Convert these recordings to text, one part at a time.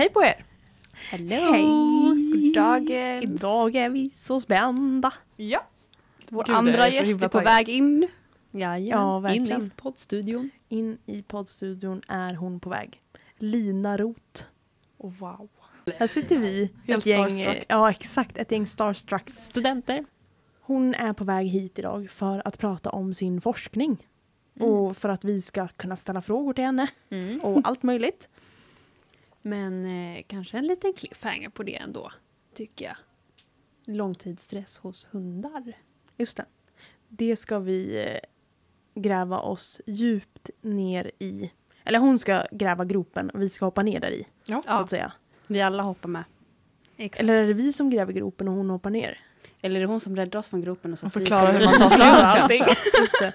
Hej på er! Hello! Hej! God! Idag är vi så spända. Ja. Vår Gud, andra är gäst är på taggad. väg in. Jajamän, Ja, verkligen. in i poddstudion. In i poddstudion är hon på väg. Lina Roth. Oh, wow. Här sitter vi, Helt ett gäng, ja exakt, ett gäng starstruck. Studenter. Hon är på väg hit idag för att prata om sin forskning. Och för att vi ska kunna ställa frågor till henne Mm. och allt möjligt. Men eh, kanske en liten cliffhanger på det ändå, tycker jag. Långtidsstress hos hundar. Just det. Det ska vi eh, gräva oss djupt ner i. Eller hon ska gräva gropen och vi ska hoppa ner där i. Ja. Så att säga. Vi alla hoppar med. Exakt. Eller är det vi som gräver gropen och hon hoppar ner? Eller är det hon som räddar oss från gropen och så förklarar hur man tar sig ur allting. Just det.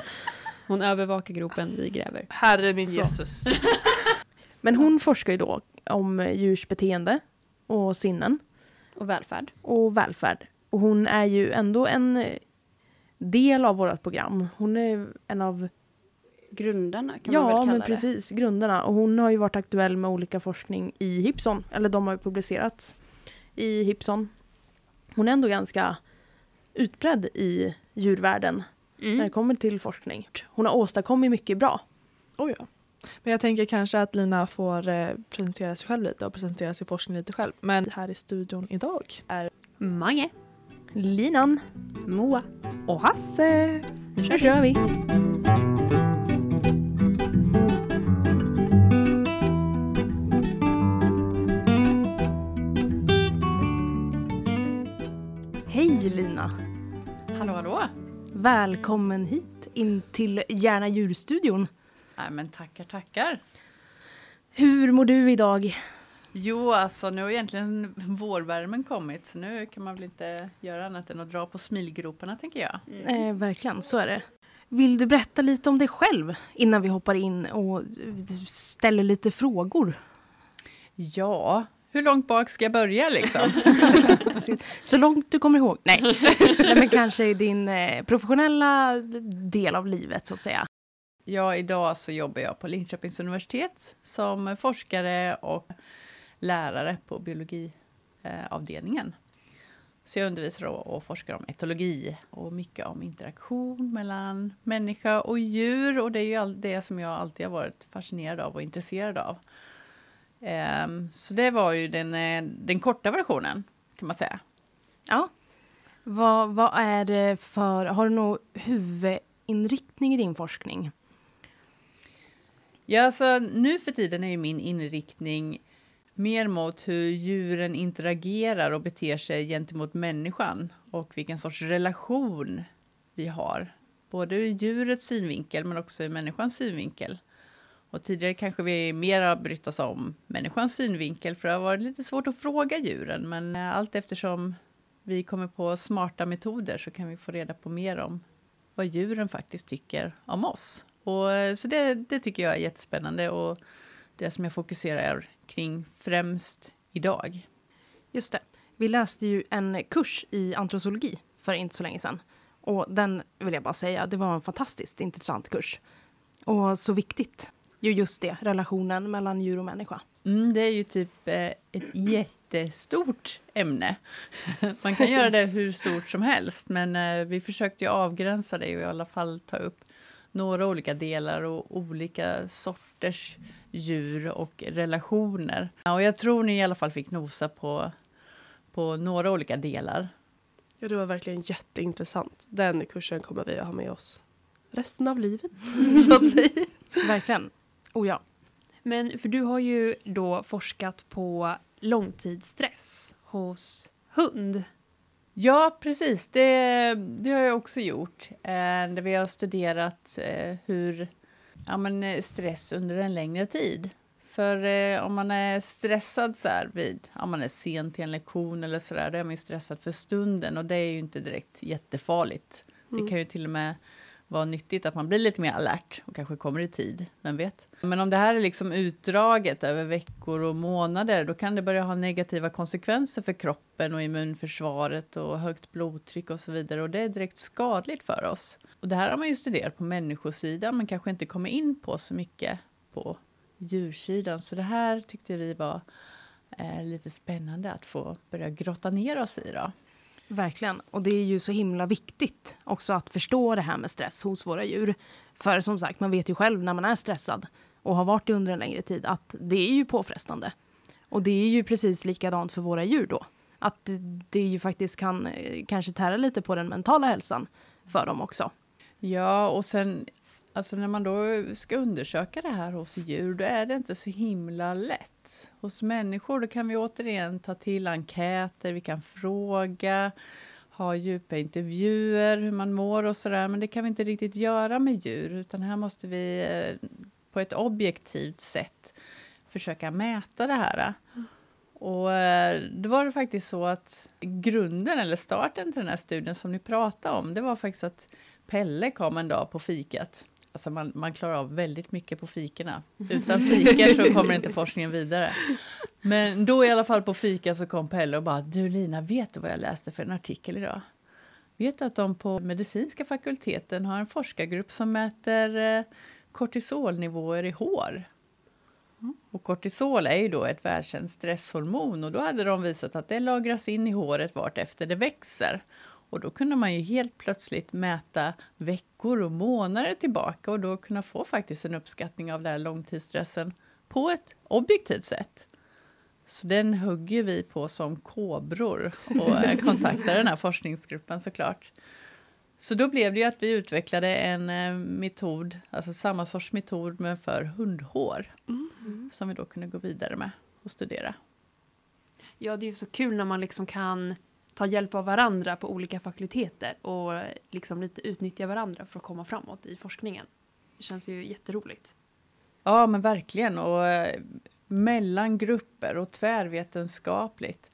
Hon övervakar gropen, vi gräver. Herre min Så. Jesus. Men hon forskar ju då om djurs beteende och sinnen Och välfärd. och välfärd. Och hon är ju ändå en del av vårt program. Hon är en av, Grundarna kan man ja väl kalla men det. precis, grundarna. Och hon har ju varit aktuell med olika forskning i Hipson. Eller de har ju publicerats i Hipson. Hon är ändå ganska utbredd i djurvärlden när det Mm. kommer till forskning. Hon har åstadkommit mycket bra. Oh, ja. Men jag tänker kanske att Lina får eh, presentera sig själv lite och presentera sin forskning lite själv. Men här i studion idag är Mange. Linan Moa. och Hasse. Nu Nu kör vi! Hej Lina! Hallå, hallå! Välkommen hit in till Gärna djurstudion. Nej, men tackar, tackar. Hur mår du idag? Jo, alltså nu har egentligen vårvärmen kommit, så nu kan man väl inte göra annat än att dra på smilgroparna, tänker jag. Eh, verkligen, så är det. Vill du berätta lite om dig själv innan vi hoppar in och ställer lite frågor? Ja, hur långt bak ska jag börja liksom? Så långt du kommer ihåg. Nej, Nej men kanske i din eh, professionella del av livet så att säga ja, idag så jobbar jag på Linköpings universitet som forskare och lärare på biologiavdelningen. Eh, så jag undervisar och, forskar om etologi och mycket om interaktion mellan människa och djur. Och det är ju det som jag alltid har varit fascinerad av och intresserad av. Ehm, så det var ju den, eh, den korta versionen, kan man säga. Ja. Vad, vad är det för, har du någon huvudinriktning i din forskning? Ja, alltså, nu för tiden är ju min inriktning mer mot hur djuren interagerar och beter sig gentemot människan och vilken sorts relation vi har. Både ur djurets synvinkel men också ur människans synvinkel. Och tidigare kanske vi mer har brytt oss om människans synvinkel för det har varit lite svårt att fråga djuren men eh, allt eftersom vi kommer på smarta metoder så kan vi få reda på mer om vad djuren faktiskt tycker om oss. Och, eh, så det, det tycker jag är jättespännande och det som jag fokuserar kring främst idag. Just det. Vi läste ju en kurs i antrozoologi för inte så länge sedan. Och den vill jag bara säga, det var en fantastiskt intressant kurs. Och så viktigt. Ju just det, relationen mellan djur och människa. Mm, det är ju typ eh, ett jättestort ämne. Man kan göra det hur stort som helst, men eh, vi försökte ju avgränsa det och i alla fall ta upp några olika delar och olika sorters djur och relationer. Ja, och jag tror ni i alla fall fick nosa på, på några olika delar. Ja, det var verkligen jätteintressant. Den kursen kommer vi att ha med oss resten av livet, så att säga. Verkligen. Oh ja. Men för du har ju då forskat på långtidsstress hos hund. Ja, precis. Det, det har jag också gjort. Eh, vi har studerat eh, hur ja, men, eh, stress under en längre tid. För eh, om man är stressad så här vid, om man är sen till en lektion eller så där, då är man ju stressad för stunden och det är ju inte direkt jättefarligt. Det kan ju till och med vara nyttigt att man blir lite mer alert och kanske kommer i tid, vem vet. Men om det här är liksom utdraget över veckor och månader, då kan det börja ha negativa konsekvenser för kroppen och immunförsvaret och högt blodtryck och så vidare. Och det är direkt skadligt för oss. Och det här har man ju studerat på människosidan, men kanske inte kommit in på så mycket på djursidan. Så det här tyckte vi var eh, lite spännande att få börja grotta ner oss i. Då. Verkligen. Och det är ju så himla viktigt också att förstå det här med stress hos våra djur. För som sagt, man vet ju själv när man är stressad och har varit det under en längre tid att det är ju påfrestande. Och det är ju precis likadant för våra djur då. Att det, det ju faktiskt kan eh, kanske tära lite på den mentala hälsan för dem också. Ja, och sen alltså när man då ska undersöka det här hos djur, då är det inte så himla lätt. Hos människor då kan vi återigen ta till enkäter, vi kan fråga, ha djupa intervjuer, hur man mår och sådär. Men det kan vi inte riktigt göra med djur, utan här måste vi eh, på ett objektivt sätt försöka mäta det här. Och eh, då var det faktiskt så att grunden eller starten till den här studien som ni pratade om, det var faktiskt att Pelle kom en dag på fikat. Alltså man, man klarar av väldigt mycket på fikorna. Utan fikor så kommer inte forskningen vidare. Men då i alla fall på fika så kom Pelle och bara, du Lina, vet du vad jag läste för en artikel idag? Vet du att de på medicinska fakulteten har en forskargrupp som mäter eh, kortisolnivåer i hår? Och kortisol är ju då ett välkänt stresshormon och då hade de visat att det lagras in i håret vart efter det växer. Och då kunde man ju helt plötsligt mäta veckor och månader tillbaka och då kunna få faktiskt en uppskattning av den här långtidsstressen på ett objektivt sätt. Så den hugger vi på som kobror och kontaktar den här forskningsgruppen såklart. Så då blev det ju att vi utvecklade en eh, metod, alltså samma sorts metod men för hundhår. Mm. Som vi då kunde gå vidare med och studera. Ja, det är ju så kul när man liksom kan ta hjälp av varandra på olika fakulteter och liksom lite utnyttja varandra för att komma framåt i forskningen. Det känns ju jätteroligt. Ja, men verkligen. Och eh, mellan grupper och tvärvetenskapligt.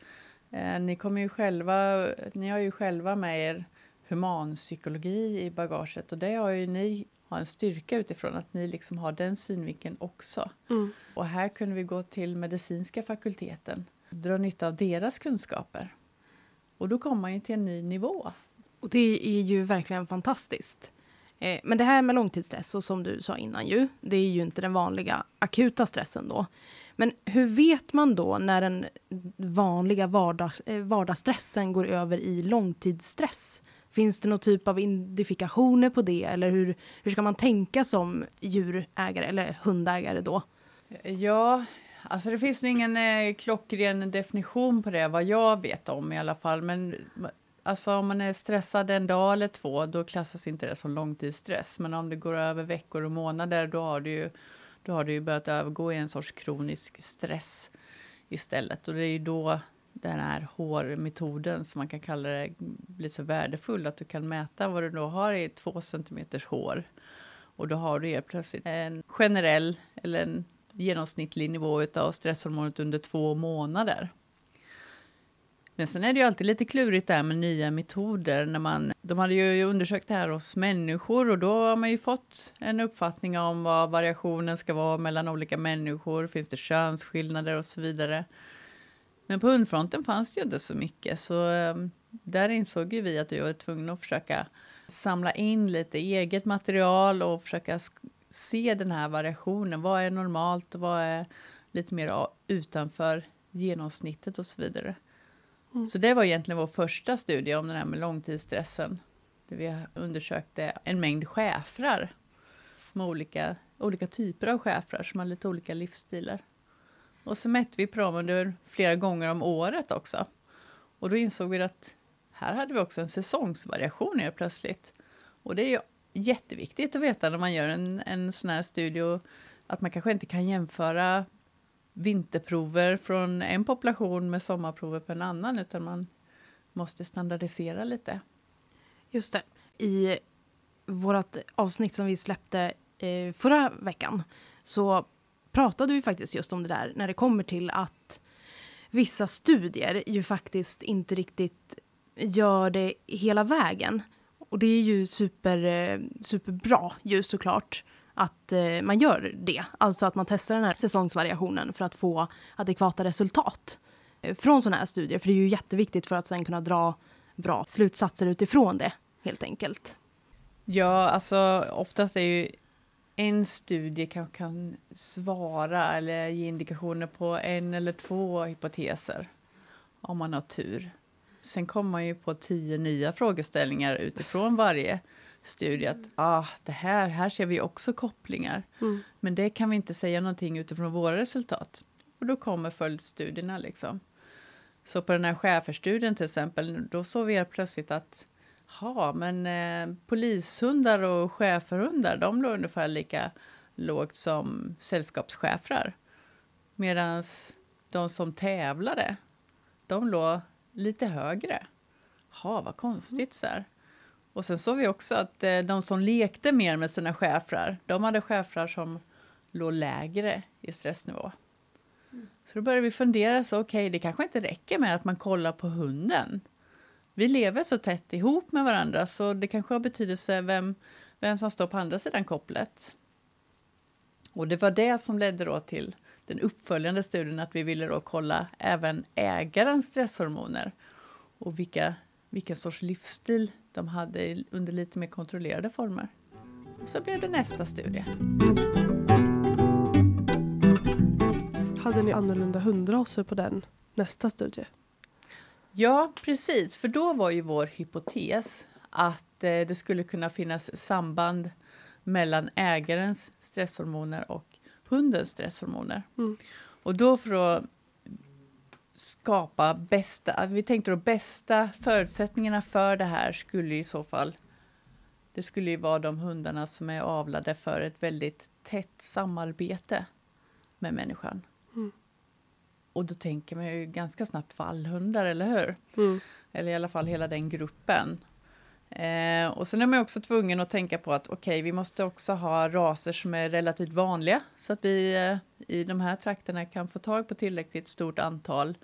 Eh, ni, kommer ju själva, ni har ju själva med er humanpsykologi i bagaget och det har ju ni har en styrka utifrån att ni liksom har den synvinkeln också. Mm. Och här kunde vi gå till medicinska fakulteten dra nytta av deras kunskaper. Och då kommer man ju till en ny nivå. Och det är ju verkligen fantastiskt. Eh, men det här med långtidsstress, och som du sa innan ju, det är ju inte den vanliga akuta stressen då. Men hur vet man då när den vanliga vardags, eh, vardagsstressen går över i långtidsstress? Finns det någon typ av identifikationer på det eller hur, hur ska man tänka som djurägare eller hundägare då? Ja, alltså det finns nog ingen eh, klockren definition på det vad jag vet om i alla fall. Men alltså om man är stressad en dag eller två då klassas inte det som långtidsstress. Men om det går över veckor och månader då har det ju, då har det ju börjat övergå i en sorts kronisk stress istället. Och det är ju då den här hårmetoden som man kan kalla det blir så värdefull att du kan mäta vad du då har i två centimeters hår. Och då har du helt plötsligt en generell eller en genomsnittlig nivå av stresshormonet under två månader. Men sen är det ju alltid lite klurigt där med nya metoder. När man, de hade ju undersökt det här hos människor och då har man ju fått en uppfattning om vad variationen ska vara mellan olika människor. Finns det könsskillnader och så vidare. Men på hundfronten fanns det ju inte så mycket så eh, där insåg ju vi att vi var tvungna att försöka samla in lite eget material och försöka se den här variationen. Vad är normalt och vad är lite mer utanför genomsnittet och så vidare. Mm. Så det var egentligen vår första studie om den här med långtidsstressen. Där vi undersökte en mängd schäfrar med olika, olika typer av schäfrar som har lite olika livsstilar. Och så mätte vi på dem under flera gånger om året också. Och då insåg vi att här hade vi också en säsongsvariation helt plötsligt. Och det är ju jätteviktigt att veta när man gör en, en sån här studie att man kanske inte kan jämföra vinterprover från en population med sommarprover på en annan utan man måste standardisera lite. Just det. I vårt avsnitt som vi släppte eh, förra veckan så pratade vi faktiskt just om det där när det kommer till att vissa studier ju faktiskt inte riktigt gör det hela vägen. Och det är ju super, eh, superbra ju såklart att eh, man gör det. Alltså att man testar den här säsongsvariationen för att få adekvata resultat eh, från sådana här studier. För det är ju jätteviktigt för att sen kunna dra bra slutsatser utifrån det helt enkelt. Ja, alltså oftast är ju en studie kanske kan svara eller ge indikationer på en eller två hypoteser om man har tur. Sen kommer man ju på tio nya frågeställningar utifrån varje studie. Att ah, det här, här ser vi också kopplingar. Mm. Men det kan vi inte säga någonting utifrån våra resultat. Och då kommer följdstudierna. Liksom. Så på den här schäferstudien till exempel, då såg vi plötsligt att Ja, men eh, polishundar och schäferhundar, de låg ungefär lika lågt som sällskapsschäfrar. Medan de som tävlade, de låg lite högre. Ja, vad konstigt så här. Och sen såg vi också att eh, de som lekte mer med sina schäfrar, de hade schäfrar som låg lägre i stressnivå. Så då började vi fundera, så okej, okay, det kanske inte räcker med att man kollar på hunden vi lever så tätt ihop med varandra så det kanske har betydelse vem, vem som står på andra sidan kopplet. Och det var det som ledde då till den uppföljande studien att vi ville då kolla även ägarens stresshormoner och vilka, vilken sorts livsstil de hade under lite mer kontrollerade former. Och så blev det nästa studie. Hade ni annorlunda hundraser på den nästa studie? Ja, precis. För då var ju vår hypotes att eh, det skulle kunna finnas samband mellan ägarens stresshormoner och hundens stresshormoner. Mm. Och då för att skapa bästa, vi tänkte då bästa förutsättningarna för det här skulle i så fall, det skulle ju vara de hundarna som är avlade för ett väldigt tätt samarbete med människan. Mm. Och då tänker man ju ganska snabbt vallhundar, eller hur? Mm. Eller i alla fall hela den gruppen. Eh, och sen är man också tvungen att tänka på att okej, okay, vi måste också ha raser som är relativt vanliga så att vi eh, i de här trakterna kan få tag på tillräckligt stort antal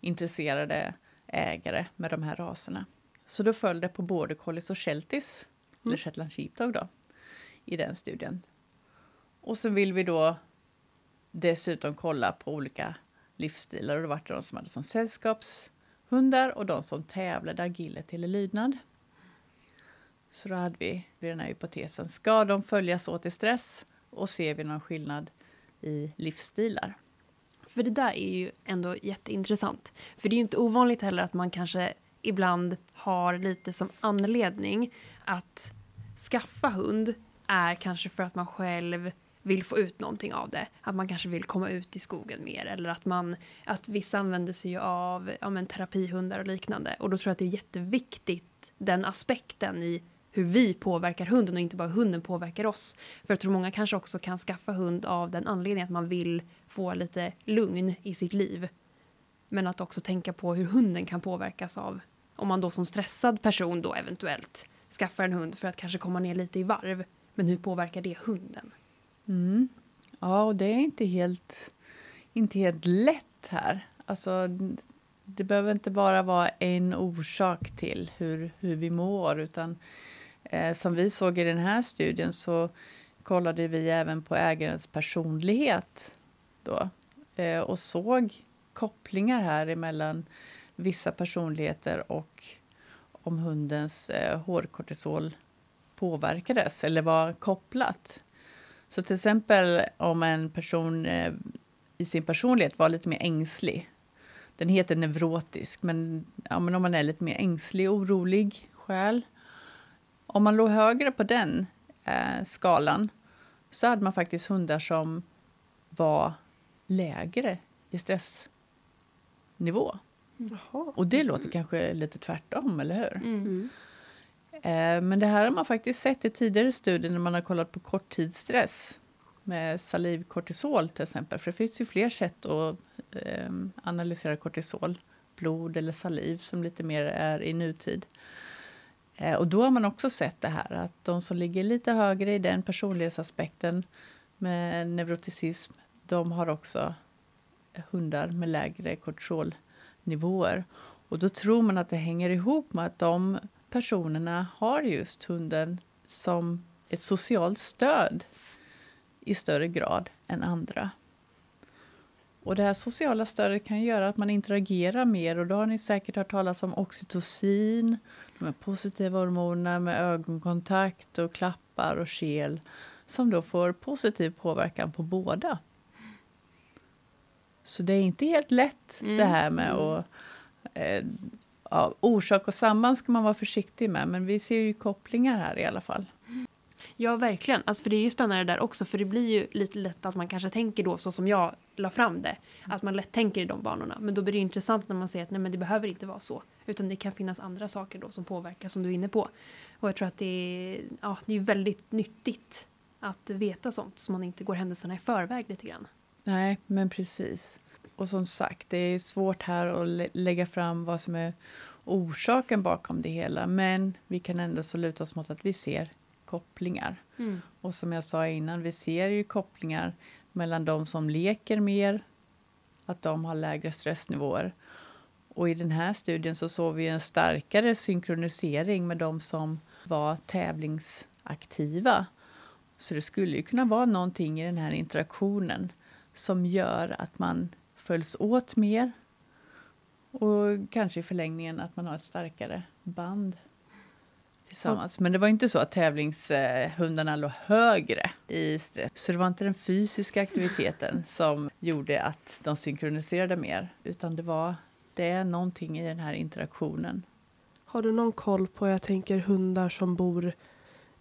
intresserade ägare med de här raserna. Så då föll det på border collies och shelties, Mm. eller shetland sheepdog då, i den studien. Och så vill vi då dessutom kolla på olika livsstilar och det var de som hade som sällskapshundar och de som tävlade agility eller lydnad. Så då hade vi den här hypotesen. Ska de följas åt i stress och ser vi någon skillnad i livsstilar? För det där är ju ändå jätteintressant. För det är ju inte ovanligt heller att man kanske ibland har lite som anledning att skaffa hund är kanske för att man själv vill få ut någonting av det. Att man kanske vill komma ut i skogen mer eller att man att vissa använder sig av ja, men, terapihundar och liknande. Och då tror jag att det är jätteviktigt den aspekten i hur vi påverkar hunden och inte bara hunden påverkar oss. För jag tror många kanske också kan skaffa hund av den anledningen att man vill få lite lugn i sitt liv. Men att också tänka på hur hunden kan påverkas av om man då som stressad person då eventuellt skaffar en hund för att kanske komma ner lite i varv. Men hur påverkar det hunden? Mm. Ja, och det är inte helt, inte helt lätt här. Alltså, det behöver inte bara vara en orsak till hur, hur vi mår, utan eh, som vi såg i den här studien så kollade vi även på ägarens personlighet då, eh, och såg kopplingar här emellan vissa personligheter och om hundens eh, hårkortisol påverkades eller var kopplat. Så till exempel om en person eh, i sin personlighet var lite mer ängslig. Den heter neurotisk, men, ja, men om man är lite mer ängslig, orolig själ. Om man låg högre på den eh, skalan så hade man faktiskt hundar som var lägre i stressnivå. Jaha. Och det låter kanske lite tvärtom, eller hur? Mm. Eh, men det här har man faktiskt sett i tidigare studier när man har kollat på korttidsstress med salivkortisol till exempel. För det finns ju fler sätt att eh, analysera kortisol, blod eller saliv som lite mer är i nutid. Eh, Eh, och då har man också sett det här att de som ligger lite högre i den personlighetsaspekten med neuroticism, de har också hundar med lägre kortisolnivåer. Och då tror man att det hänger ihop med att de personerna har just hunden som ett socialt stöd i större grad än andra. Och det här sociala stödet kan göra att man interagerar mer och då har ni säkert hört talas om oxytocin, de här positiva hormonerna med ögonkontakt och klappar och kel som då får positiv påverkan på båda. Så det är inte helt lätt Mm. det här med att... Eh, ja, orsak och samband ska man vara försiktig med, men vi ser ju kopplingar här i alla fall. Ja, verkligen. Alltså, för det är ju spännande där också, för det blir ju lite lätt att man kanske tänker då så som jag la fram det. Att man lätt tänker i de banorna. Men då blir det intressant när man ser att nej, men det behöver inte vara så. Utan det kan finnas andra saker då som påverkar, som du är inne på. Och jag tror att det är, ja, det är väldigt nyttigt att veta sånt, så man inte går händelserna i förväg lite grann. Nej, men precis. Och som sagt, det är svårt här att lä- lägga fram vad som är orsaken bakom det hela. Men vi kan ändå så luta oss mot att vi ser kopplingar. Och som jag sa innan, vi ser ju kopplingar mellan de som leker mer, att de har lägre stressnivåer. Och i den här studien så såg vi en starkare synkronisering med de som var tävlingsaktiva. Så det skulle ju kunna vara någonting i den här interaktionen som gör att man följs åt mer och kanske i förlängningen att man har ett starkare band tillsammans. Men det var inte så att tävlingshundarna låg högre i stress. Så det var inte den fysiska aktiviteten som gjorde att de synkroniserade mer. Utan det var det är någonting i den här interaktionen. Har du någon koll på, jag tänker hundar som bor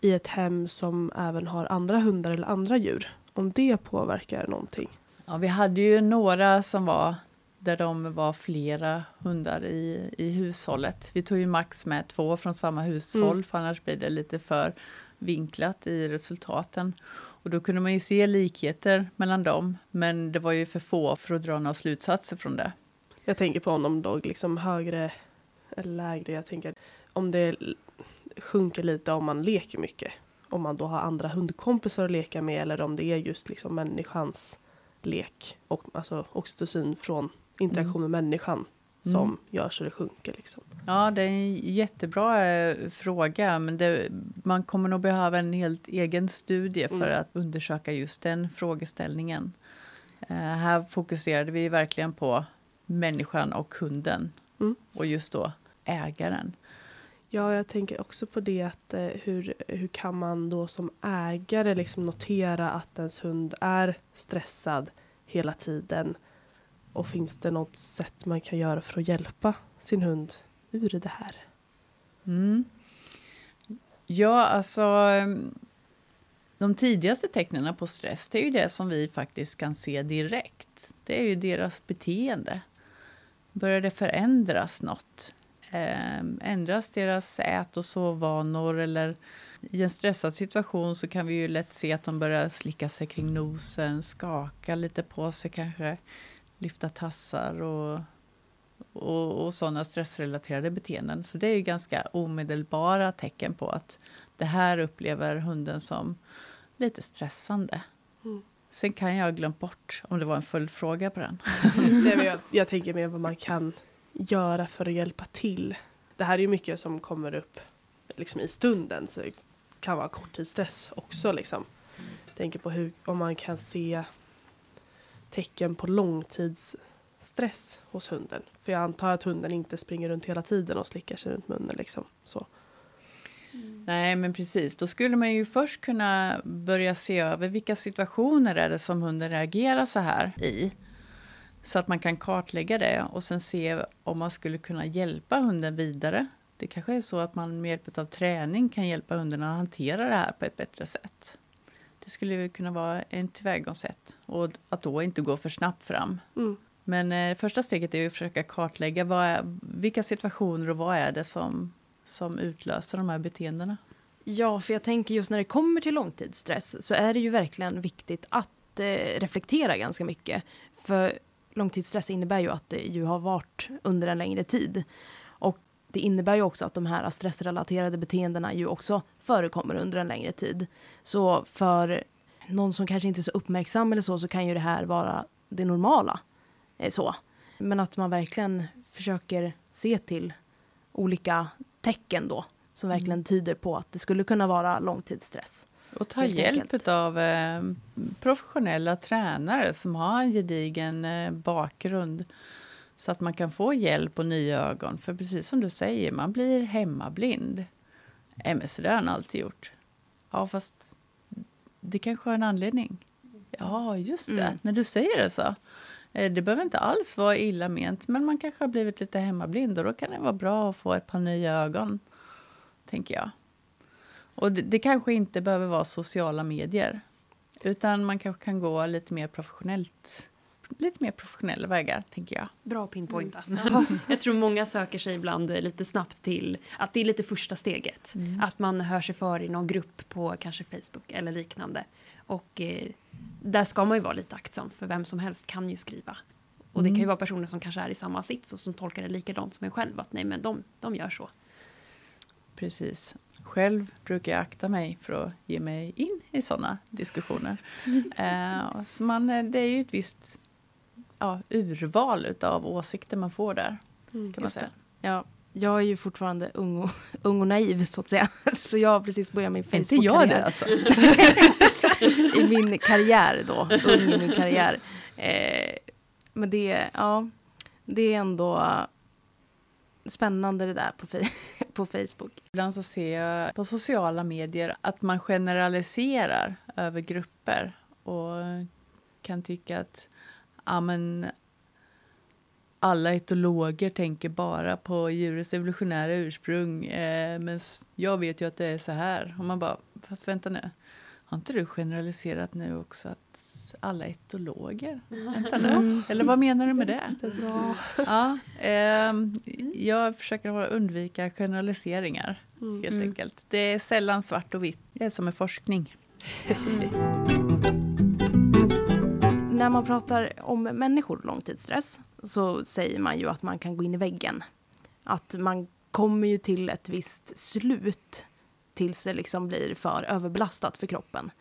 i ett hem som även har andra hundar eller andra djur? Om det påverkar någonting? Ja, vi hade ju några som var där de var flera hundar i, i hushållet. Vi tog ju max med två från samma hushåll Mm. för annars blir det lite för vinklat i resultaten. Och då kunde man ju se likheter mellan dem men det var ju för få för att dra några slutsatser från det. Jag tänker på om de låg liksom högre eller lägre. Jag tänker om det sjunker lite om man leker mycket. Om man då har andra hundkompisar att leka med eller om det är just liksom människans lek och alltså oxytocin från interaktion med människan som Mm. gör så det sjunker. Liksom. Ja, det är en jättebra eh, fråga men det, man kommer nog behöva en helt egen studie för Mm. att undersöka just den frågeställningen. Eh, här fokuserade vi verkligen på människan och hunden Mm. och just då ägaren. Ja, jag tänker också på det att eh, hur, hur kan man då som ägare liksom notera att ens hund är stressad hela tiden? Och finns det något sätt man kan göra för att hjälpa sin hund ur det här? Mm. Ja, alltså ehm, de tidigaste tecknen på stress det är ju det som vi faktiskt kan se direkt. Det är ju deras beteende. Börjar det förändras något? Ehm, ändras deras ät och sovvanor eller i en stressad situation så kan vi ju lätt se att de börjar slicka sig kring nosen, skaka lite på sig kanske, lyfta tassar och och, och sådana stressrelaterade beteenden. Så det är ju ganska omedelbara tecken på att det här upplever hunden som lite stressande. Mm. Sen kan jag ha glömt bort om det var en följdfråga på den. Nej, jag, jag tänker mer vad man kan göra för att hjälpa till. Det här är ju mycket som kommer upp liksom i stunden, så det kan vara korttidsstress också. Liksom. Tänker på hur, om man kan se tecken på långtidsstress hos hunden. För jag antar att hunden inte springer runt hela tiden och slickar sig runt munnen. Liksom. Så. Nej, men precis. Då skulle man ju först kunna börja se över vilka situationer är det som hunden reagerar så här i. Så att man kan kartlägga det och sen se om man skulle kunna hjälpa hunden vidare. Det kanske är så att man med hjälp av träning kan hjälpa hunden att hantera det här på ett bättre sätt. Det skulle kunna vara en tillvägagångssätt och att då inte gå för snabbt fram. Mm. Men eh, första steget är ju att försöka kartlägga vad är, vilka situationer och vad är det som, som utlöser de här beteendena. Ja, för jag tänker just när det kommer till långtidsstress så är det ju verkligen viktigt att eh, reflektera ganska mycket. För långtidsstress innebär ju att det ju har varit under en längre tid. Det innebär ju också att de här stressrelaterade beteendena ju också förekommer under en längre tid. Så för någon som kanske inte är så uppmärksam eller så, så kan ju det här vara det normala. Eh, så. Men att man verkligen försöker se till olika tecken då som verkligen tyder på att det skulle kunna vara långtidsstress. Och ta hjälp av eh, professionella tränare som har en gedigen eh, bakgrund så att man kan få hjälp och nya ögon. För precis som du säger, man blir hemmablind. Nej, men så det har han alltid gjort. Ja, fast det kanske har en anledning. Ja, just det. Mm. När du säger det så. Eh, Det behöver inte alls vara illa ment, men man kanske har blivit lite hemmablind och då kan det vara bra att få ett par nya ögon, tänker jag. Och det, det kanske inte behöver vara sociala medier, utan man kanske kan gå lite mer professionellt, lite mer professionella vägar, tänker jag. Bra pinpointa. Jag tror många söker sig ibland eh, lite snabbt till att det är lite första steget. Att man hör sig för i någon grupp på kanske Facebook eller liknande. Och eh, där ska man ju vara lite aktsam för vem som helst kan ju skriva. Och det kan ju vara personer som kanske är i samma sits och som tolkar det likadant som en själv. Att nej men de, de gör så. Precis. Själv brukar jag akta mig för att ge mig in i såna diskussioner. Eh, så man, eh, det är ju ett visst ja, urval av åsikter man får där. Kan man säga. Ja, jag är ju fortfarande ung och, ung och naiv så att säga. Så jag har precis börjat min Är inte jag Facebook-karriär. det alltså? I min karriär då, ung i min karriär. Eh, men det, ja, det är ändå spännande det där på, på Facebook. Ibland så ser jag på sociala medier att man generaliserar över grupper och kan tycka att ja, men, alla etologer tänker bara på djurets evolutionära ursprung. Eh, men jag vet ju att det är så här. Och man bara, fast vänta nu. Har inte du generaliserat nu också att alla etologer? Vänta nu. Eller vad menar du med det? Det är bra. Ja, ehm, jag försöker undvika generaliseringar, Mm. helt Mm. enkelt. Det är sällan svart och vitt. Det är som med forskning. När man pratar om människor och långtidsstress så säger man ju att man kan gå in i väggen. Att man kommer ju till ett visst slut tills det liksom blir för överbelastat för kroppen.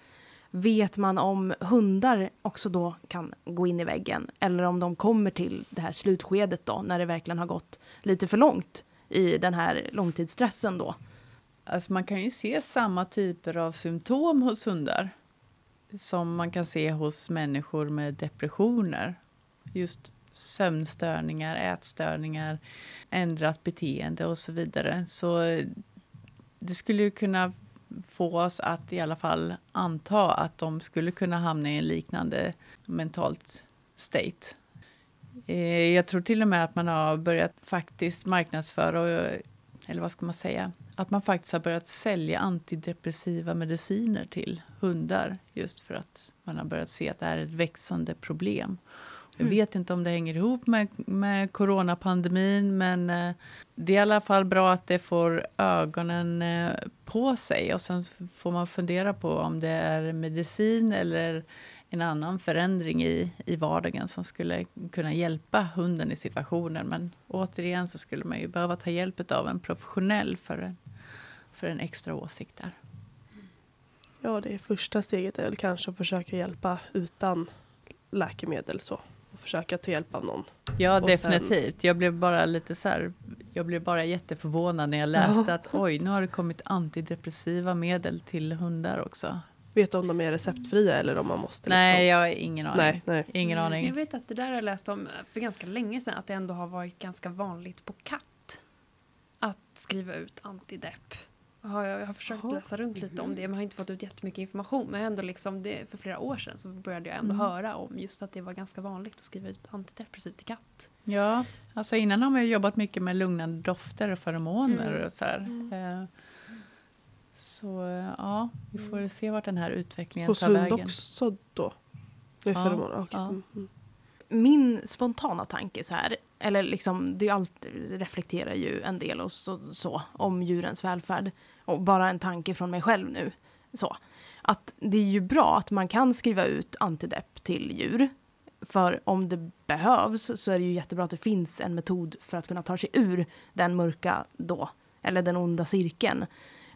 Vet man om hundar också då kan gå in i väggen eller om de kommer till det här slutskedet då när det verkligen har gått lite för långt i den här långtidsstressen då? Alltså man kan ju se samma typer av symptom hos hundar som man kan se hos människor med depressioner. Just sömnstörningar, ätstörningar, ändrat beteende och så vidare. Så det skulle ju kunna få oss att i alla fall anta att de skulle kunna hamna i en liknande mentalt state. Eh, jag tror till och med att man har börjat faktiskt marknadsföra, eller vad ska man säga, att man faktiskt har börjat sälja antidepressiva mediciner till hundar just för att man har börjat se att det är ett växande problem. Jag vet inte om det hänger ihop med, med coronapandemin men eh, det är i alla fall bra att det får ögonen eh, på sig och sen får man fundera på om det är medicin eller en annan förändring i, i vardagen som skulle kunna hjälpa hunden i situationen. Men återigen så skulle man ju behöva ta hjälp av en professionell för en, för en extra åsikt där. Ja, det är första steget är väl kanske att försöka hjälpa utan läkemedel så. Och försöka ta hjälp av någon. Ja, Och definitivt. Jag blev bara lite så här, jag blev bara jätteförvånad när jag läste att oj, nu har det kommit antidepressiva medel till hundar också. Vet du om de är receptfria eller om man måste Nej, liksom... jag har ingen aning. Nej, nej. Ingen Jag aning. vet att det där har jag läst om för ganska länge sedan, att det ändå har varit ganska vanligt på katt att skriva ut antidepp. Har jag, jag har försökt Jaha. läsa runt lite om det, men har inte fått ut jättemycket information. Men ändå liksom det, för flera år sedan så började jag ändå Mm. höra om just att det var ganska vanligt att skriva ut antidepressivt till katt. Ja, alltså innan har man ju jobbat mycket med lugnande dofter och feromoner Mm. och så här. Eh, Så ja, vi får se vart den här utvecklingen Hos tar hund vägen. också då? Med Ja, feromoner? Okej. ja. Min spontana tanke så här, eller liksom, det är allt, reflekterar ju en del och så, så om djurens välfärd. Och bara en tanke från mig själv nu. Så. Att det är ju bra att man kan skriva ut antidepp till djur. För om det behövs så är det ju jättebra att det finns en metod för att kunna ta sig ur den mörka då, eller den onda cirkeln.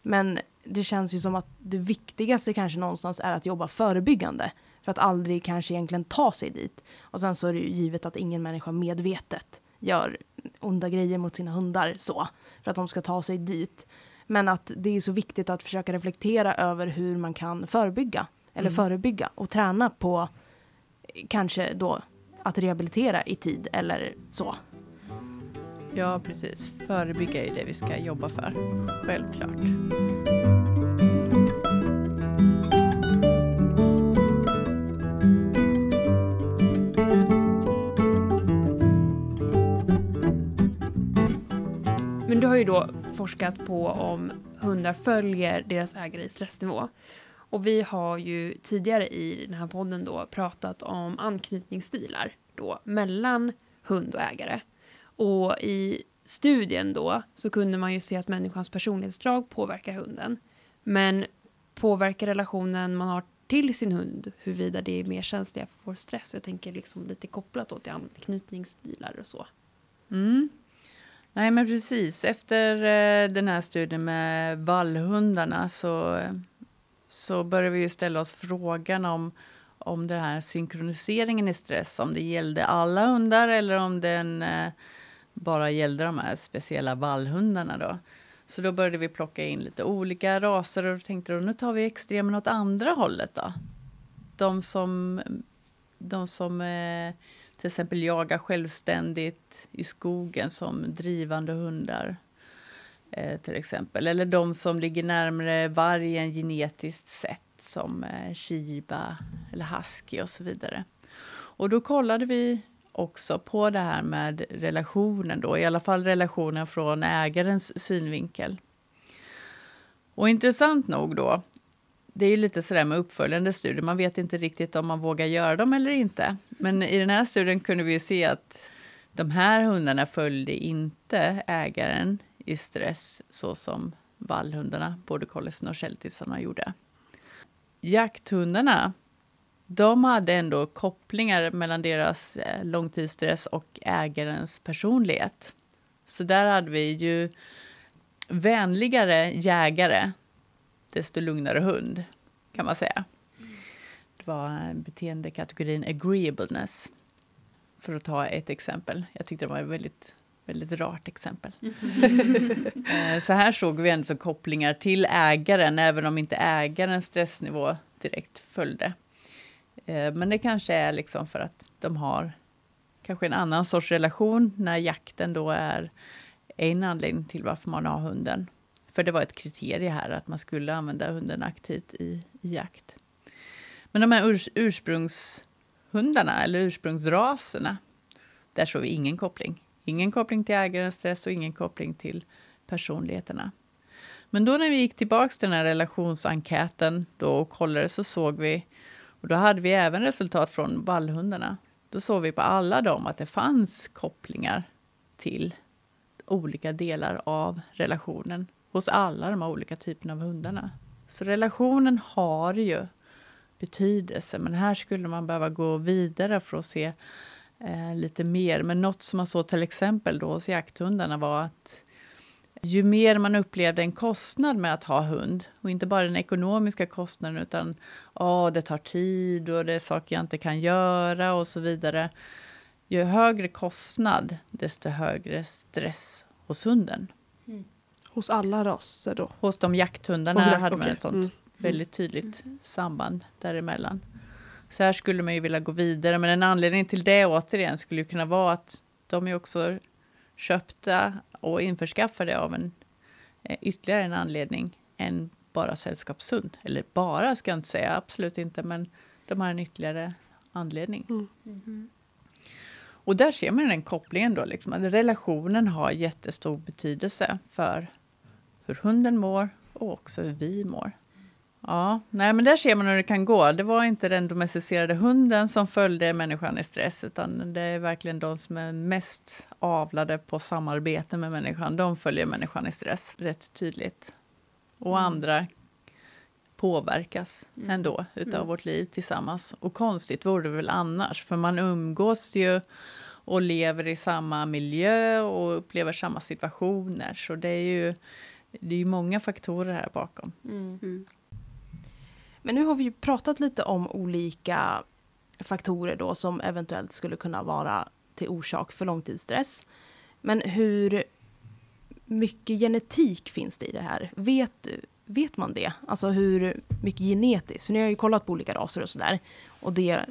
Men det känns ju som att det viktigaste kanske någonstans är att jobba förebyggande. För att aldrig kanske egentligen ta sig dit. Och sen så är det ju givet att ingen människa medvetet gör onda grejer mot sina hundar så. För att de ska ta sig dit. Men att det är så viktigt att försöka reflektera över hur man kan förebygga. Eller Mm. förebygga och träna på kanske då att rehabilitera i tid eller så. Ja, precis. Förebygga är det vi ska jobba för. Självklart. Ju då forskat på om hundar följer deras ägare i stressnivå. Och vi har ju tidigare i den här podden då pratat om anknytningsstilar då mellan hund och ägare. Och i studien då så kunde man ju se att människans personlighetsdrag påverkar hunden. Men påverkar relationen man har till sin hund huruvida det är mer känsliga för stress. Jag tänker liksom lite kopplat då till anknytningsstilar och så. Mm. Nej, men precis. Efter eh, den här studien med vallhundarna så, så började vi ju ställa oss frågan om, om den här synkroniseringen i stress, om det gällde alla hundar eller om den eh, bara gällde de här speciella vallhundarna. Då. Så då började vi plocka in lite olika raser och tänkte då, nu tar vi extremen åt andra hållet. Då. De som, de som eh, till exempel jagar självständigt i skogen som drivande hundar. Eh, till exempel. Eller de som ligger närmare vargen genetiskt sett som eh, shiba eller husky och så vidare. Och då kollade vi också på det här med relationen då, i alla fall relationen från ägarens synvinkel. Och intressant nog då, det är ju lite sådär med uppföljande studier, man vet inte riktigt om man vågar göra dem eller inte. Men i den här studien kunde vi ju se att de här hundarna följde inte ägaren i stress så som vallhundarna, både collien och sheltisarna gjorde. Jakthundarna de hade ändå kopplingar mellan deras eh, långtidsstress och ägarens personlighet. Så där hade vi ju vänligare jägare, desto lugnare hund, kan man säga. Det var beteendekategorin agreeableness, för att ta ett exempel. Jag tyckte det var ett väldigt, väldigt rart exempel. Eh, så här såg vi ändå kopplingar till ägaren, även om inte ägarens stressnivå direkt följde. Eh, men det kanske är liksom för att de har kanske en annan sorts relation när jakten då är en anledning till varför man har hunden. För det var ett kriterie här att man skulle använda hunden aktivt i, i jakt. Men de här urs, ursprungshundarna eller ursprungsraserna, där såg vi ingen koppling. Ingen koppling till ägarens stress och ingen koppling till personligheterna. Men då när vi gick tillbaka till den här relationsenkäten då och kollade så såg vi och då hade vi även resultat från vallhundarna. Då såg vi på alla dem att det fanns kopplingar till olika delar av relationen hos alla de här olika typerna av hundarna. Så relationen har ju betydelse, men här skulle man behöva gå vidare för att se eh, lite mer. Men något som man såg till exempel då hos jakthundarna var att ju mer man upplevde en kostnad med att ha hund, och inte bara den ekonomiska kostnaden utan oh, det tar tid och det är saker jag inte kan göra och så vidare. Ju högre kostnad, desto högre stress hos hunden. Mm. Hos alla raser då? Hos de jakthundarna hos hade man ett sånt mm. väldigt tydligt samband däremellan. Så här skulle man ju vilja gå vidare, men en anledning till det återigen skulle ju kunna vara att de är också köpta och införskaffade av en eh, ytterligare en anledning än bara sällskapshund. Eller bara ska jag inte säga, absolut inte, men de har en ytterligare anledning. Mm. Mm. Och där ser man den kopplingen då, liksom, att relationen har jättestor betydelse för hur hunden mår och också hur vi mår. Ja, nej, men där ser man hur det kan gå. Det var inte den domesticerade hunden som följde människan i stress, utan det är verkligen de som är mest avlade på samarbete med människan. De följer människan i stress rätt tydligt. Och mm. andra påverkas mm. ändå utav mm. vårt liv tillsammans. Och konstigt vore det väl annars, för man umgås ju och lever i samma miljö och upplever samma situationer. Så det är ju det är många faktorer här bakom. Mm. mm. Men nu har vi ju pratat lite om olika faktorer då som eventuellt skulle kunna vara till orsak för långtidsstress. Men hur mycket genetik finns det i det här? Vet, vet man det? Alltså hur mycket genetiskt? För ni har ju kollat på olika raser och sådär. Och det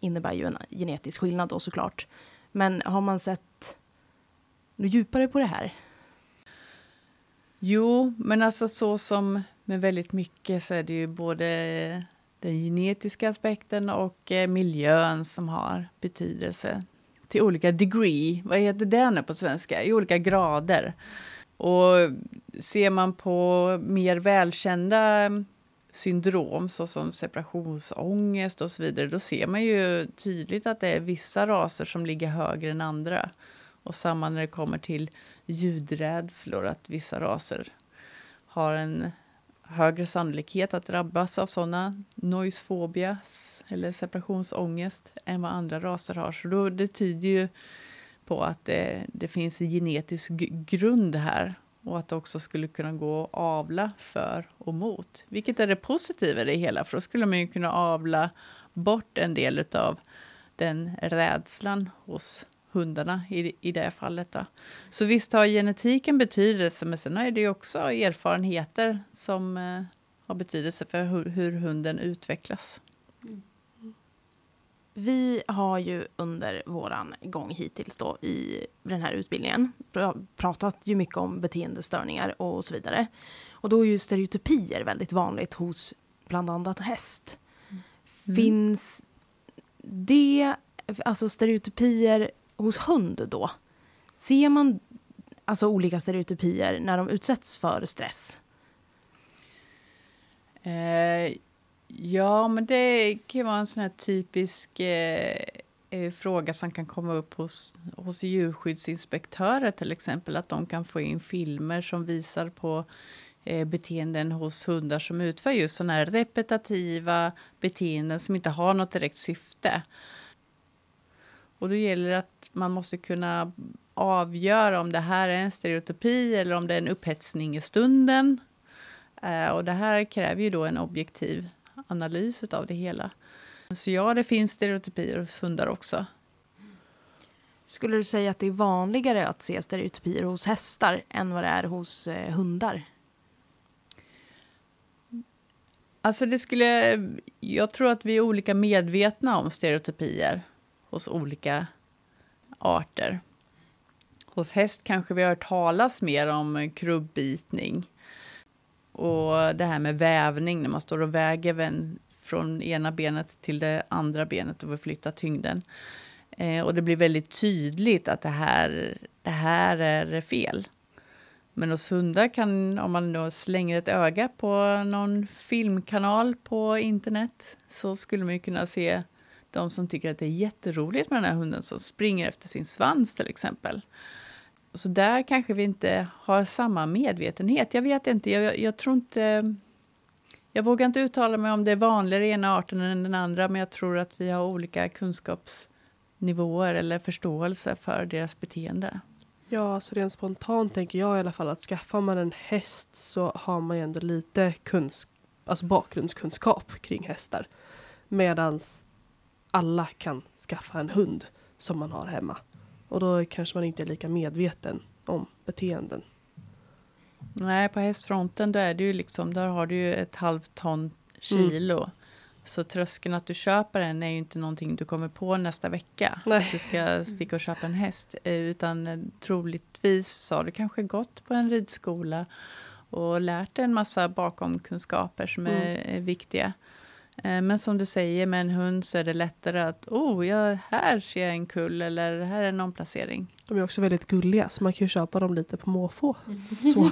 innebär ju en genetisk skillnad då såklart. Men har man sett något djupare på det här? Jo, men alltså så som med väldigt mycket så är det ju både den genetiska aspekten och eh, miljön som har betydelse. till olika degree, vad heter det nu på svenska, i olika grader. Och ser man på mer välkända syndrom såsom separationsångest och så vidare, då ser man ju tydligt att det är vissa raser som ligger högre än andra. Och samma när det kommer till ljudrädslor, att vissa raser har en högre sannolikhet att drabbas av sådana noisefobias eller separationsångest än vad andra raser har. Så då, det tyder ju på att det, det finns en genetisk grund här och att det också skulle kunna gå att avla för och mot. Vilket är det positiva i det hela, för då skulle man ju kunna avla bort en del av den rädslan hos hundarna i, i det fallet. Då. Så visst har genetiken betydelse, men sen är det ju också erfarenheter som eh, har betydelse för hur, hur hunden utvecklas. Vi har ju under våran gång hittills då i den här utbildningen pr pratat ju mycket om beteendestörningar och så vidare. Och då är ju stereotypier väldigt vanligt hos bland annat häst. Mm. Finns det, alltså stereotypier hos hund då? Ser man alltså olika stereotypier när de utsätts för stress? Eh, ja, men det kan ju vara en sån här typisk eh, eh, fråga som kan komma upp hos, hos djurskyddsinspektörer till exempel. Att de kan få in filmer som visar på eh, beteenden hos hundar som utför just sådana här repetitiva beteenden som inte har något direkt syfte. Och då gäller det att man måste kunna avgöra om det här är en stereotypi eller om det är en upphetsning i stunden. Eh, och det här kräver ju då en objektiv analys av det hela. Så ja, det finns stereotypier hos hundar också. Skulle du säga att det är vanligare att se stereotypier hos hästar än vad det är hos eh, hundar? Alltså det skulle... Jag tror att vi är olika medvetna om stereotypier hos olika arter. Hos häst kanske vi har hört talas mer om krubbitning. Och det här med vävning, när man står och väger från ena benet till det andra benet och förflyttar tyngden. Eh, och det blir väldigt tydligt att det här, det här är fel. Men hos hundar kan, om man då slänger ett öga på någon filmkanal på internet, så skulle man kunna se de som tycker att det är jätteroligt med den här hunden som springer efter sin svans till exempel. Så där kanske vi inte har samma medvetenhet. Jag vet inte, jag, jag tror inte... Jag vågar inte uttala mig om det är vanligare i ena arten än den andra, men jag tror att vi har olika kunskapsnivåer eller förståelse för deras beteende. Ja, så rent spontant tänker jag i alla fall att skaffar man en häst så har man ju ändå lite kunsk alltså bakgrundskunskap kring hästar. Medans alla kan skaffa en hund som man har hemma. Och då kanske man inte är lika medveten om beteenden. Nej, på hästfronten då är det ju liksom, där har du ju ett halvt ton kilo. Mm. Så tröskeln att du köper en är ju inte någonting du kommer på nästa vecka. Nej. Att du ska sticka och köpa en häst. Eh, utan eh, troligtvis så har du kanske gått på en ridskola och lärt dig en massa bakomkunskaper som mm. är viktiga. Eh, men som du säger, med en hund så är det lättare att oh, ja, här ser jag en kull eller här är en omplacering. De är också väldigt gulliga så man kan ju köpa dem lite på måfå. Så,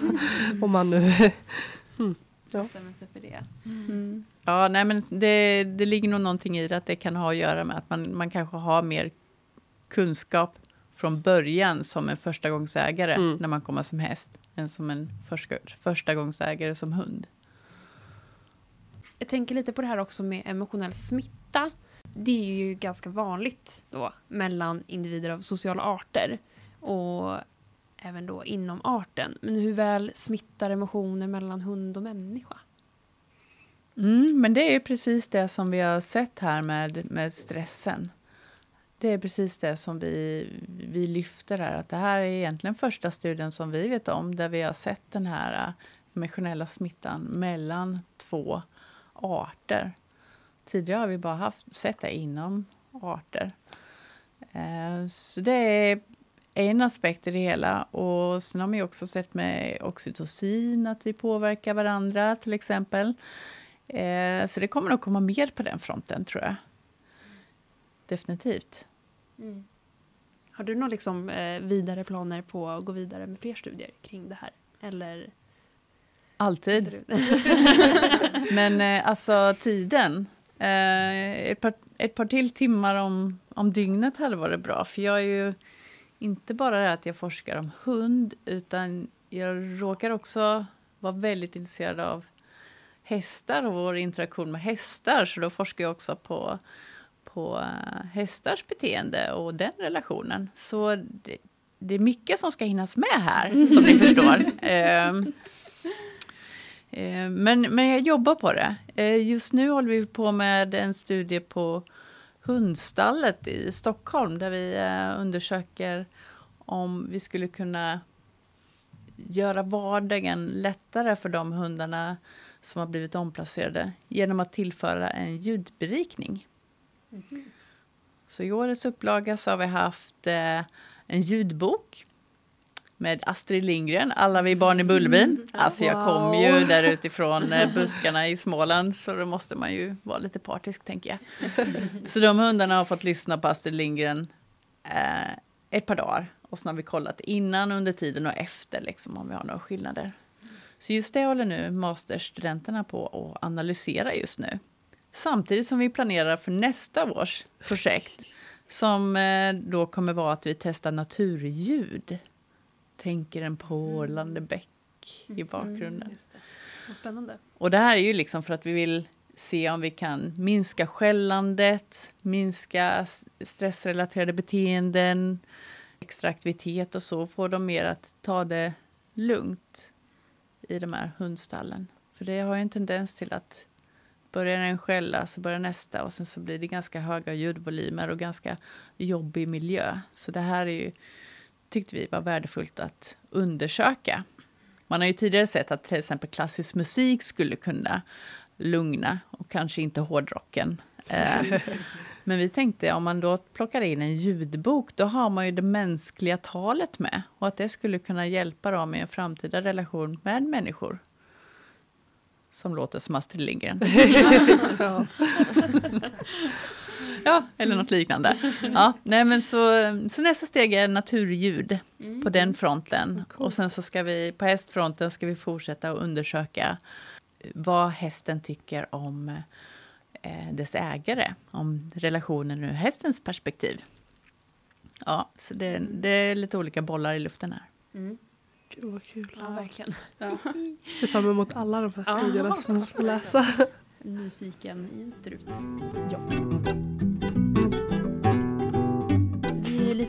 om man nu... mm. Ja. sig för det. Mm. Ja, nej men det, det ligger nog någonting i det att det kan ha att göra med att man, man kanske har mer kunskap från början som en förstagångsägare mm. när man kommer som häst än som en första, förstagångsägare som hund. Jag tänker lite på det här också med emotionell smitta. Det är ju ganska vanligt då mellan individer av sociala arter och även då inom arten. Men hur väl smittar emotioner mellan hund och människa? Mm, men det är ju precis det som vi har sett här med, med stressen. Det är precis det som vi, vi lyfter här. Att det här är egentligen första studien som vi vet om där vi har sett den här äh, emotionella smittan mellan två arter. Tidigare har vi bara haft, sett det inom arter. Eh, så det är en aspekt i det hela. Och sen har man också sett med oxytocin att vi påverkar varandra till exempel. Eh, så det kommer nog komma mer på den fronten tror jag. Definitivt. Mm. Har du några liksom, eh, vidare planer på att gå vidare med fler studier kring det här? Eller? Alltid. Men eh, alltså tiden. Eh, ett, par, ett par till timmar om, om dygnet hade varit bra. För jag är ju inte bara det att jag forskar om hund utan jag råkar också vara väldigt intresserad av hästar och vår interaktion med hästar. Så då forskar jag också på, på uh, hästars beteende och den relationen. Så det, det, är mycket som ska hinnas med här, som ni förstår. Uh, men, men jag jobbar på det. Eh, just nu håller vi på med en studie på hundstallet i Stockholm där vi eh, undersöker om vi skulle kunna göra vardagen lättare för de hundarna som har blivit omplacerade genom att tillföra en ljudberikning. Mm. Så i årets upplaga så har vi haft eh, en ljudbok med Astrid Lindgren, Alla vi barn i Bullerbyn. Mm. Alltså jag kom ju där utifrån eh, buskarna i Småland så då måste man ju vara lite partisk tänker jag. Så de hundarna har fått lyssna på Astrid Lindgren eh, ett par dagar och så har vi kollat innan, under tiden och efter liksom, om vi har några skillnader. Så just det håller nu masterstudenterna på att analysera just nu. Samtidigt som vi planerar för nästa års projekt som eh, då kommer vara att vi testar naturljud. Tänker en porlande mm. bäck i mm, bakgrunden. Mm, Vad spännande. Och det här är ju liksom för att vi vill se om vi kan minska skällandet, minska stressrelaterade beteenden, extra aktivitet och så, få dem mer att ta det lugnt i de här hundstallen. För det har ju en tendens till att börjar en skälla så börjar nästa och sen så blir det ganska höga ljudvolymer och ganska jobbig miljö. Så det här är ju, tyckte vi var värdefullt att undersöka. Man har ju tidigare sett att till exempel klassisk musik skulle kunna lugna och kanske inte hårdrocken. Eh, men vi tänkte om man då plockar in en ljudbok, då har man ju det mänskliga talet med. Och att det skulle kunna hjälpa dem i en framtida relation med människor. Som låter som Astrid Lindgren. ja, eller något liknande. Ja, nej, men så, så nästa steg är naturljud på den fronten. Och sen så ska vi på hästfronten ska vi fortsätta att undersöka vad hästen tycker om eh, dess ägare, om relationen ur hästens perspektiv. Ja, så det, det är lite olika bollar i luften här. Mm. Gud vad kul. Ja, verkligen. Ja. Ser fram emot alla de här studierna som man får läsa. Nyfiken i en strut. Ja.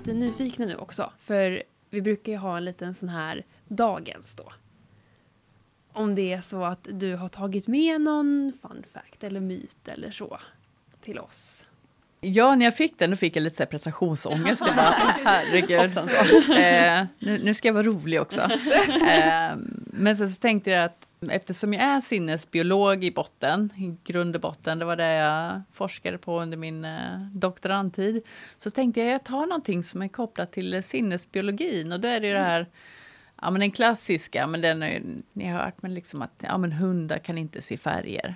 Lite nyfikna nu också, för vi brukar ju ha en liten sån här dagens då om det är så att du har tagit med någon fun fact eller myt eller så till oss. Ja, när jag fick den då fick jag lite så här prestationsångest. Jag bara, herregud. eh, nu, nu, ska jag vara rolig också. Eh, men sen så tänkte jag att eftersom jag är sinnesbiolog i botten, i grund och botten, det var det jag forskade på under min eh, doktorandtid, så tänkte jag att jag tar någonting som är kopplat till sinnesbiologin och då är det ju det här Ja, men den klassiska, men den har ni har hört, men liksom att ja, men hundar kan inte se färger.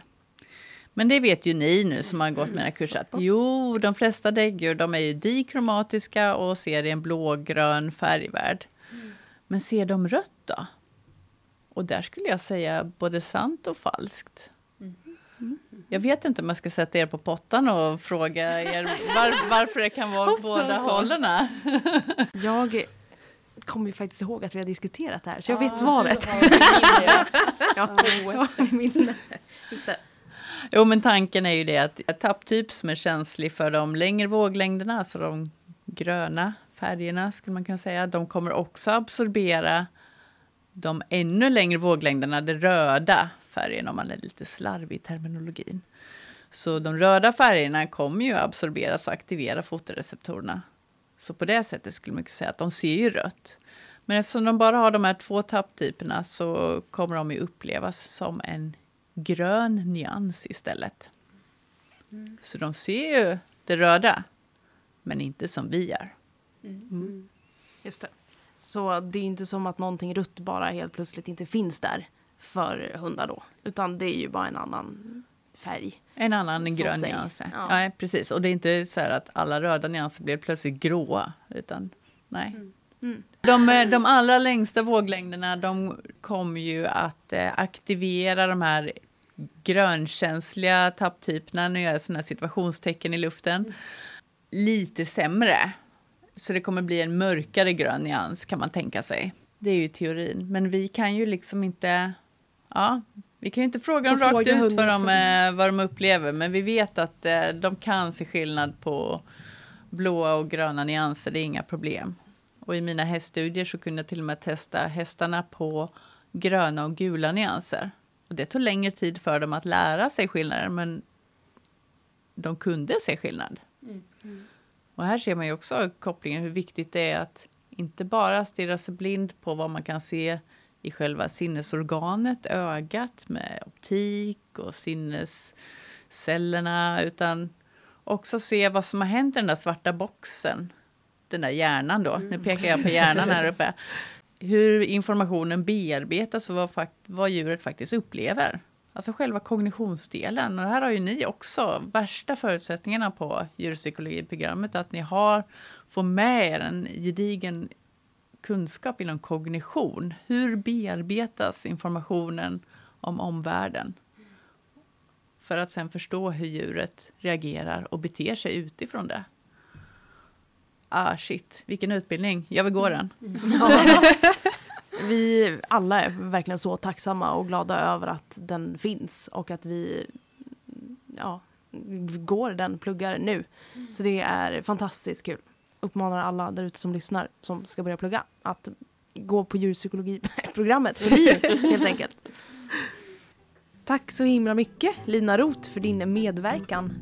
Men det vet ju ni nu som har gått mina kurser att jo, de flesta däggdjur de är ju dikromatiska och ser i en blågrön färgvärld. Men ser de rött då? Och där skulle jag säga både sant och falskt. Jag vet inte om jag ska sätta er på pottan och fråga er var, varför det kan vara båda hållen. jag kommer ju faktiskt ihåg att vi har diskuterat det här, så jag vet svaret. ja, Just det. Jo, men tanken är ju det att tapptyp som är känslig för de längre våglängderna, alltså de gröna färgerna skulle man kunna säga, de kommer också absorbera de ännu längre våglängderna, de röda färgerna om man är lite slarvig i terminologin. Så de röda färgerna kommer ju absorberas och aktivera fotoreceptorerna så på det sättet skulle man kunna säga att de ser ju rött. Men eftersom de bara har de här två tapptyperna så kommer de ju upplevas som en grön nyans istället. Mm. Så de ser ju det röda, men inte som vi gör. Mm. mm. Just det. Så det är inte som att någonting rött bara helt plötsligt inte finns där för hundar då, utan det är ju bara en annan färg. En annan grön nyans. Ja. ja. precis. Och det är inte så att alla röda nyanser blir plötsligt gråa. Utan Nej. Mm. De, eh, de allra längsta våglängderna de kommer ju att eh, aktivera de här grönkänsliga tapptyperna, nu gör jag sådana situationstecken i luften, lite sämre. Så det kommer bli en mörkare grön nyans kan man tänka sig. Det är ju teorin. Men vi kan ju liksom inte... Ja, vi kan ju inte fråga dem rakt ut vad de, eh, vad de upplever. Men vi vet att eh, de kan se skillnad på blåa och gröna nyanser. Det är inga problem. Och i mina häststudier så kunde jag till och med testa hästarna på gröna och gula nyanser. Och det tog längre tid för dem att lära sig skillnaden, men de kunde se skillnad. Och här ser man ju också kopplingen hur viktigt det är att inte bara stirra sig blind på vad man kan se i själva sinnesorganet, ögat med optik och sinnescellerna, utan också se vad som har hänt i den där svarta boxen. Den där hjärnan då, nu pekar jag på hjärnan här uppe. Hur informationen bearbetas och vad, vad djuret faktiskt upplever. Alltså själva kognitionsdelen. Och här har ju ni också värsta förutsättningarna på djurpsykologiprogrammet. Att ni har, får med er en gedigen kunskap inom kognition. Hur bearbetas informationen om omvärlden? För att sen förstå hur djuret reagerar och beter sig utifrån det. Ah shit, vilken utbildning. Jag vill gå den. Vi alla är verkligen så tacksamma och glada över att den finns och att vi ja, går den, pluggar nu. Så det är fantastiskt kul. Uppmanar alla där ute som lyssnar som ska börja plugga att gå på djurpsykologiprogrammet på LIU helt enkelt. Tack så himla mycket Lina Roth för din medverkan.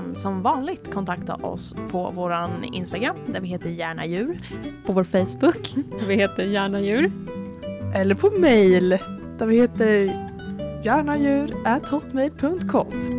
Kan som vanligt kontakta oss på våran Instagram där vi heter Gärna djur. På vår Facebook. Vi heter Gärna djur. Eller på mail där vi heter gärnadjur.hotmail.com.